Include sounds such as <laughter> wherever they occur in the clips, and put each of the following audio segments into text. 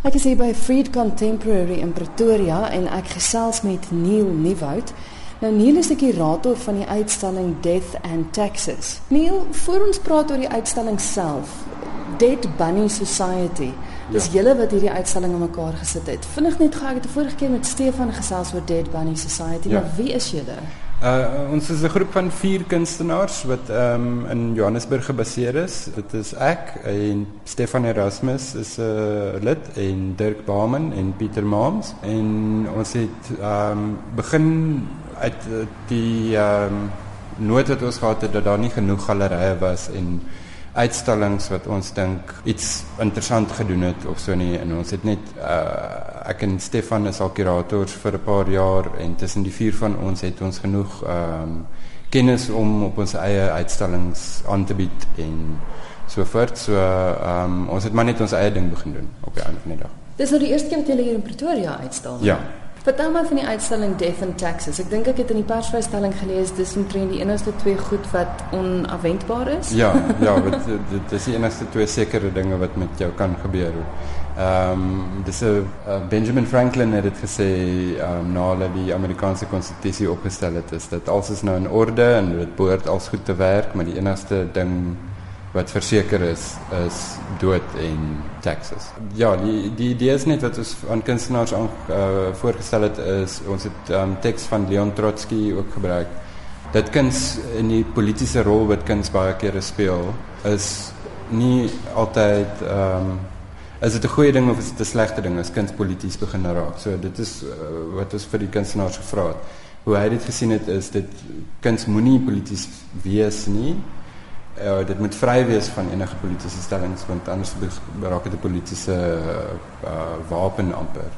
Ek is hier by Freed Contemporary in Pretoria en ek gesels met Neil Nieuwoud. Nou Neil is die kurator van die uitstalling Death and Taxes. Neil, voor ons praat oor die uitstalling self, Dead Bunny Society. Dis ja. julle wat hierdie uitstalling aan mekaar gesit het. Vinnig net gou, ek het vorige keer met Stefan gesels oor Dead Bunny Society, ja. maar wie is julle? Uh ons is 'n groep van 4 kunstenaars wat um, in Johannesburg gebaseer is. Dit is ek en Stefan Erasmus is 'n uh, lid en Dirk Bauman en Pieter Maams en ons het um, begin uit die ehm um, nood wat ons gehad het dat daar nie genoeg gallerye was en uitstallings wat ons dink iets interessant gedoen het of so nie en ons het net uh, ek en Stefan is al kurators vir 'n paar jaar en tussen die vier van ons het ons genoeg um, kennis om op ons eie uitstallings aan te bied en so voort so um, ons het maar net ons eie ding begin doen op die einde van die dag. Dis nou die eerste keer wat jy hier in Pretoria uitstal. Ja. Vertel my van die uitstalling Death and Taxes. Ek dink ek het in die persvrystelling gelees dis omtrent die enigste twee goed wat onafwendbaar is. Ja, <laughs> ja, dit dit is die enigste twee sekere dinge wat met jou kan gebeur. Ehm um, dis 'n uh, Benjamin Franklin het dit gesê ehm um, na hulle die Amerikaanse konstitusie opgestel het is dat alles is nou in orde en dit behoort als goed te werk, maar die enigste ding wat verseker is is dood en taxes. Ja, die die idee is net wat ons aan kunstenaars aan uh, voorgestel het is ons het um, teks van Leon Trotsky ook gebruik. Dit kuns in die politieke rol wat kuns baie kere speel is nie altyd ehm um, is dit 'n goeie ding of is dit 'n slegte ding as kuns polities begin raak. So dit is uh, wat ons vir die kunstenaars gevra het. Hoe hy dit gesien het is dit kuns moenie polities wees nie ja, dit moet vry wees van enige politieke stellings want anders raak dit 'n politieke uh, wapen amper.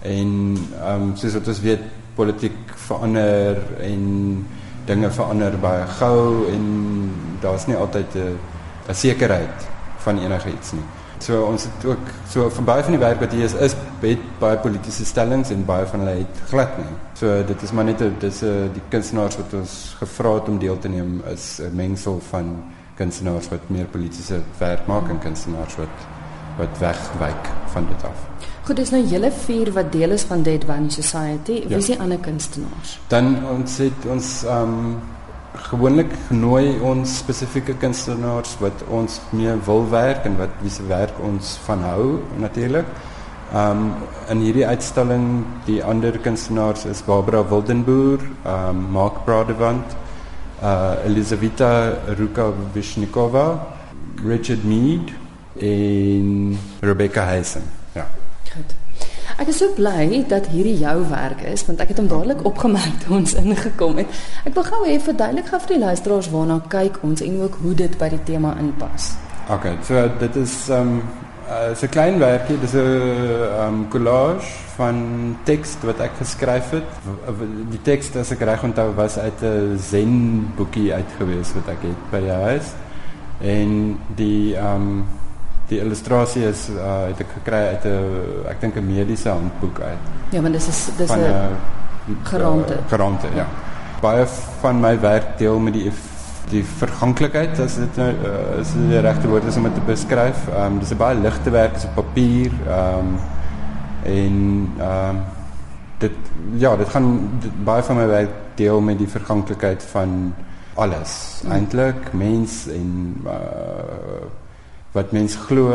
En ehm um, soos wat ons weet politiek verander en dinge verander baie gou en daar's nie altyd 'n 'n sekerheid van enige iets nie. So ons het ook so van baie van die werk wat hier is is met baie politieke stellings en baie van hulle het glad nie. So dit is maar net 'n dis 'n die kunstenaars wat ons gevra het om deel te neem is 'n mengsel van kunstenaars wat meer politieke werk maak en kunstenaars wat wat wegwyk van dit af. Goed, dis nou julle vier wat deel is van Dead Bunny Society. Wie ja. is die ander kunstenaars? Dan ons het ons um gewoonlik genooi ons spesifieke kunstenaars wat ons mee wil werk en wat wie se werk ons van hou natuurlik. Um in hierdie uitstalling die ander kunstenaars is Barbara Wildenboer, um Mark Bradewand, uh, Elizaveta Rukavishnikova, Richard Mead en Rebecca Heisen. Ja. Goed. Ek is so bly dat hierdie jou werk is want ek het hom dadelik opgemerk toe ons ingekom het. Ek wil gou hê verduidelik gou vir die luisteraars waarna kyk ons en ook hoe dit by die tema inpas. Okay, so dit is um uh, 'n klein werkie, dis 'n um collage van teks wat ek geskryf het. Die teks as ek reg onthou was uit 'n Zen boekie uitgewees wat ek het by die huis. En die um die illustrasie is uh, het ek gekry uit 'n ek dink 'n mediese handboek uit. Ja, maar dis is dis 'n geraamte. Geraamte, ja. Baie van my werk deel met die die verganklikheid as dit nou uh, is die regte woord is om dit te beskryf. Ehm um, dis 'n baie ligte werk, dis op papier. Ehm um, en ehm um, dit ja, dit gaan dit, baie van my werk deel met die verganklikheid van alles. Hmm. Eintlik mens en uh, wat mens glo,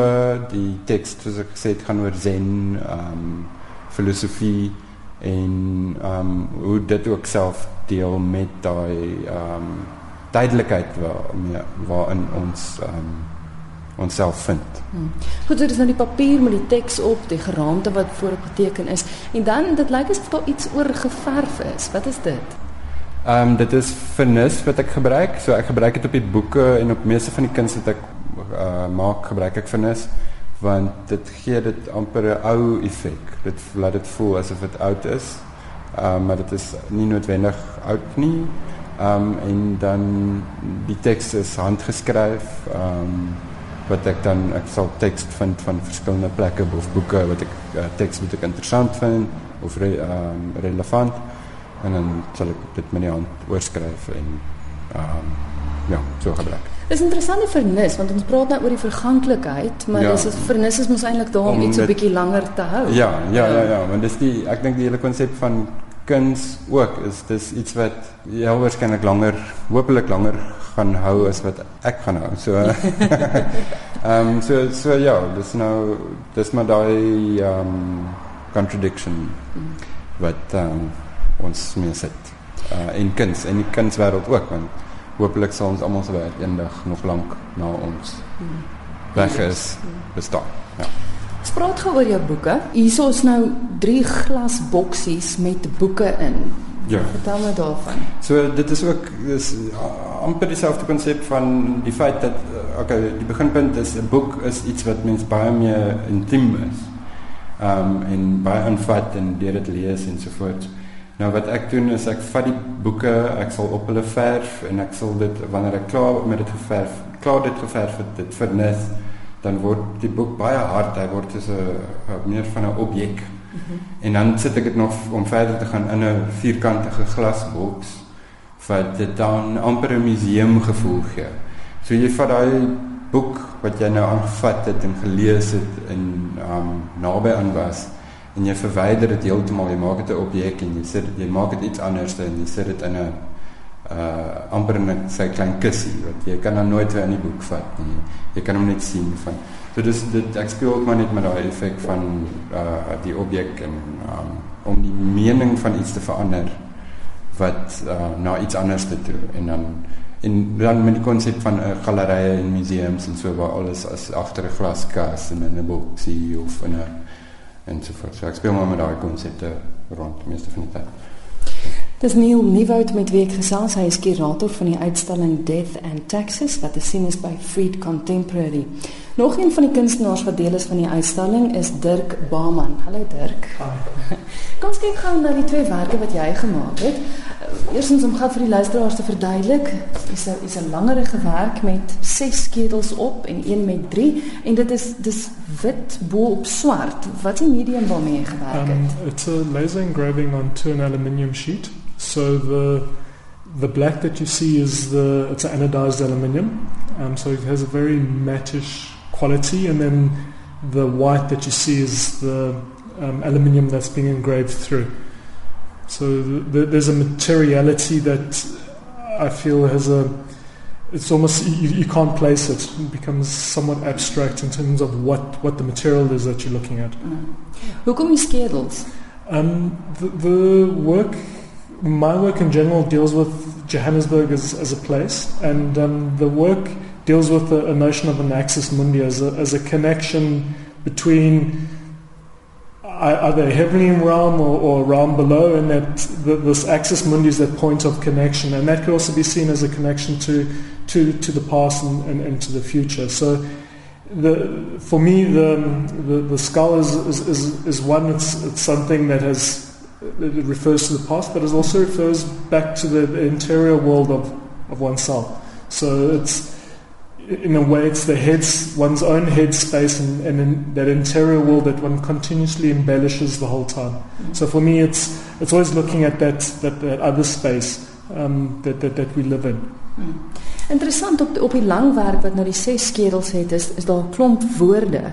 die teks soos ek gesê het gaan oor zen, ehm um, filosofie en ehm um, hoe dit ook self deel met daai ehm um, duidelikheid waar waarin ons um, onsself vind. Hmm. Goed, dit is nou die papier met die teks op, die geraamte wat voorop geteken is en dan dit lyk asof daar iets oor geverf is. Wat is dit? Ehm um, dit is vernis wat ek gebruik. So ek gebruik dit op die boeke en op meeste van die kuns wat ek uh, maak, gebruik ek vernis want dit gee dit amper 'n ou effek. Dit laat dit voel asof dit oud is. Ehm um, maar dit is nie noodwendig oud nie. Um, en dan die tekst is handgeskryf. Um, wat ek dan ek sal teks vind van verskillende plekke of boeke wat ek uh, teks wat ek interessant vind of re, um, relevant en dan sal ek dit met die hand oorskryf en um, ja, so gebruik. Dis interessant die vernis want ons praat nou oor die verganklikheid, maar Ja. dis 'n vernis is mos eintlik daar om Om iets 'n bietjie langer te hou. Ja, ja, ja, ja, want dis die ek dink die hele konsep van kuns ook is dis iets wat heel waarskynlik langer, hopelik langer gaan hou as wat ek gaan hou. So <laughs> ehm um, so so ja, dis nou dis maar daai ehm um, contradiction wat um, ons mee sit. Uh en kuns en die kunswêreld ook want hopelik sal ons almal se werk eendag nog lank na ons weg is bestaan. Ja. Ons praat gou oor jou boeke. Hierso is nou drie glasboksies met boeke in. Ja. Vertel my daarvan. So dit is ook dis amper dieselfde konsep van die feit dat uh, okay, die beginpunt is 'n boek is iets wat mens baie meer intiem is. Um en baie aanvat en deur dit lees en so voort. Nou wat ek doen is ek vat die boeke, ek sal op hulle verf en ek sal dit wanneer ek klaar met dit geverf, klaar dit geverf het, dit vernis, dan word die boek baie hard, hy word soos 'n meer van 'n objek. En dan sit ek dit nog om verder te gaan in 'n vierkantige glasboks wat dit dan amper 'n museum gevoel gee. So jy vat daai boek wat jy nou aangevat het en gelees het en um naby aan was en jy verwyder dit heeltemal, jy maak dit 'n objek en jy sit jy maak dit iets anders en jy sit dit in 'n uh amper in 'n sy klein kussie wat jy kan dan nooit weer in die boek vat nie. Jy kan hom net sien van So dis dit ek speel ook maar net met daai effek van uh die objek en um, om die mening van iets te verander wat uh, na iets anders te toe en dan en dan met die konsep van 'n uh, galerye en museums en so waar alles as agter 'n glaskas en in 'n boksie of in 'n en so voort. So ek speel maar met daai konsepte rond meeste van die tyd. Dis Neil Nieuwoud met wie ek gesels. Hy is kurator van die uitstalling Death and Taxes wat te sien is by Freed Contemporary. Nog een van die kunstenaars wat deel is van die uitstalling is Dirk Baman. Hallo Dirk. Kom ons kyk gou na die twee werke wat jy gemaak het. Eerstens om gou vir die luisteraars te verduidelik, is 'n is 'n langerige werk met 6 skedels op en een met 3 en dit is dis wit bo op swart. Wat is die medium waarmee jy gewerk Um, het? it's a laser engraving onto an aluminium sheet. So the the black that you see is the it's an anodized aluminium. Um, so it has a very mattish quality, and then the white that you see is the um, aluminium that's being engraved through. So th- th- there's a materiality that I feel has a it's almost you, you can't place it. It becomes somewhat abstract in terms of what, what the material is that you're looking at. Mm. Hoekom die skedels? Um, the, the work, my work in general deals with Johannesburg as, as a place, and um, the work deals with a, a notion of an axis mundi as a, as a connection between ei- either a heavenly realm or, or a realm below, and that the, this axis mundi is that point of connection, and that could also be seen as a connection to to, to the past and, and, and to the future. So the, for me, the, the, the skull is, is, is, is one, it's, it's something that has, it refers to the past, but it also refers back to the, the interior world of, of oneself. So it's, in a way, it's the head's, one's own head space and, and in that interior world that one continuously embellishes the whole time. So for me, it's, it's always looking at that, that, that other space um, that, that, that we live in. Hmm. Interessant op die, op die lang werk wat nou die ses skedels het is is daar 'n klomp woorde.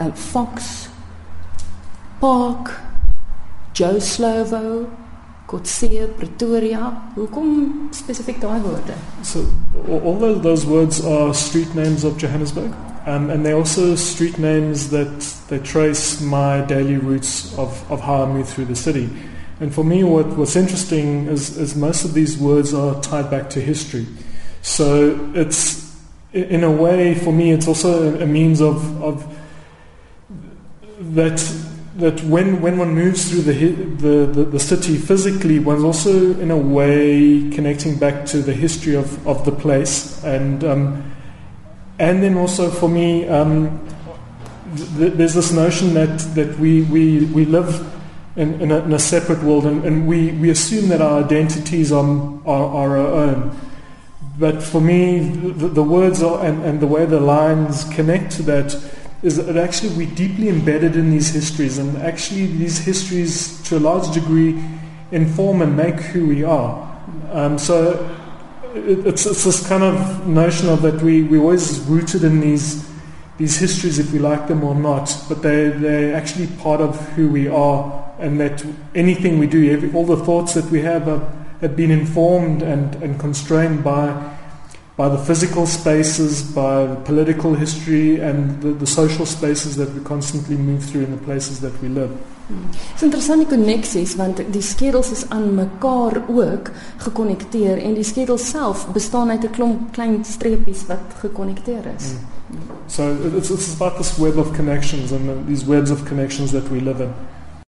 Uh Fox, Park, Joe Slovo, Kotse, Pretoria. Spesifiek daai woorde? So all those words are street names of Johannesburg, um, and they're also street names that they trace my daily routes of, of how I move through the city. And for me, what, what's interesting is, is most of these words are tied back to history. So it's, in a way, for me, it's also a, a means of, of that that when, when one moves through the, the, the, the city physically, one's also in a way connecting back to the history of, of the place. And, um, and then also for me, um, th- there's this notion that, that we, we, we live in, in, a, in a separate world and, and we, we assume that our identities are, are, are our own. But for me, the, the words are, and, and the way the lines connect to that is that actually we're deeply embedded in these histories, and actually these histories, to a large degree, inform and make who we are. Um, so it, it's, it's this kind of notion of that we, we're always rooted in these, these histories, if we like them or not, but they, they're actually part of who we are, and that anything we do, every, all the thoughts that we have are, have been informed and, and constrained by by the physical spaces, by the political history, and the, the social spaces that we constantly move through in the places that we live. Dit is interessant die koneksies want die skedels is aan mekaar ook gekonnekteer en die skedel self bestaan uit 'n klomp klein streepies wat gekonnekteer is. Mm. So it's, it's about this web of connections and these webs of connections that we live in.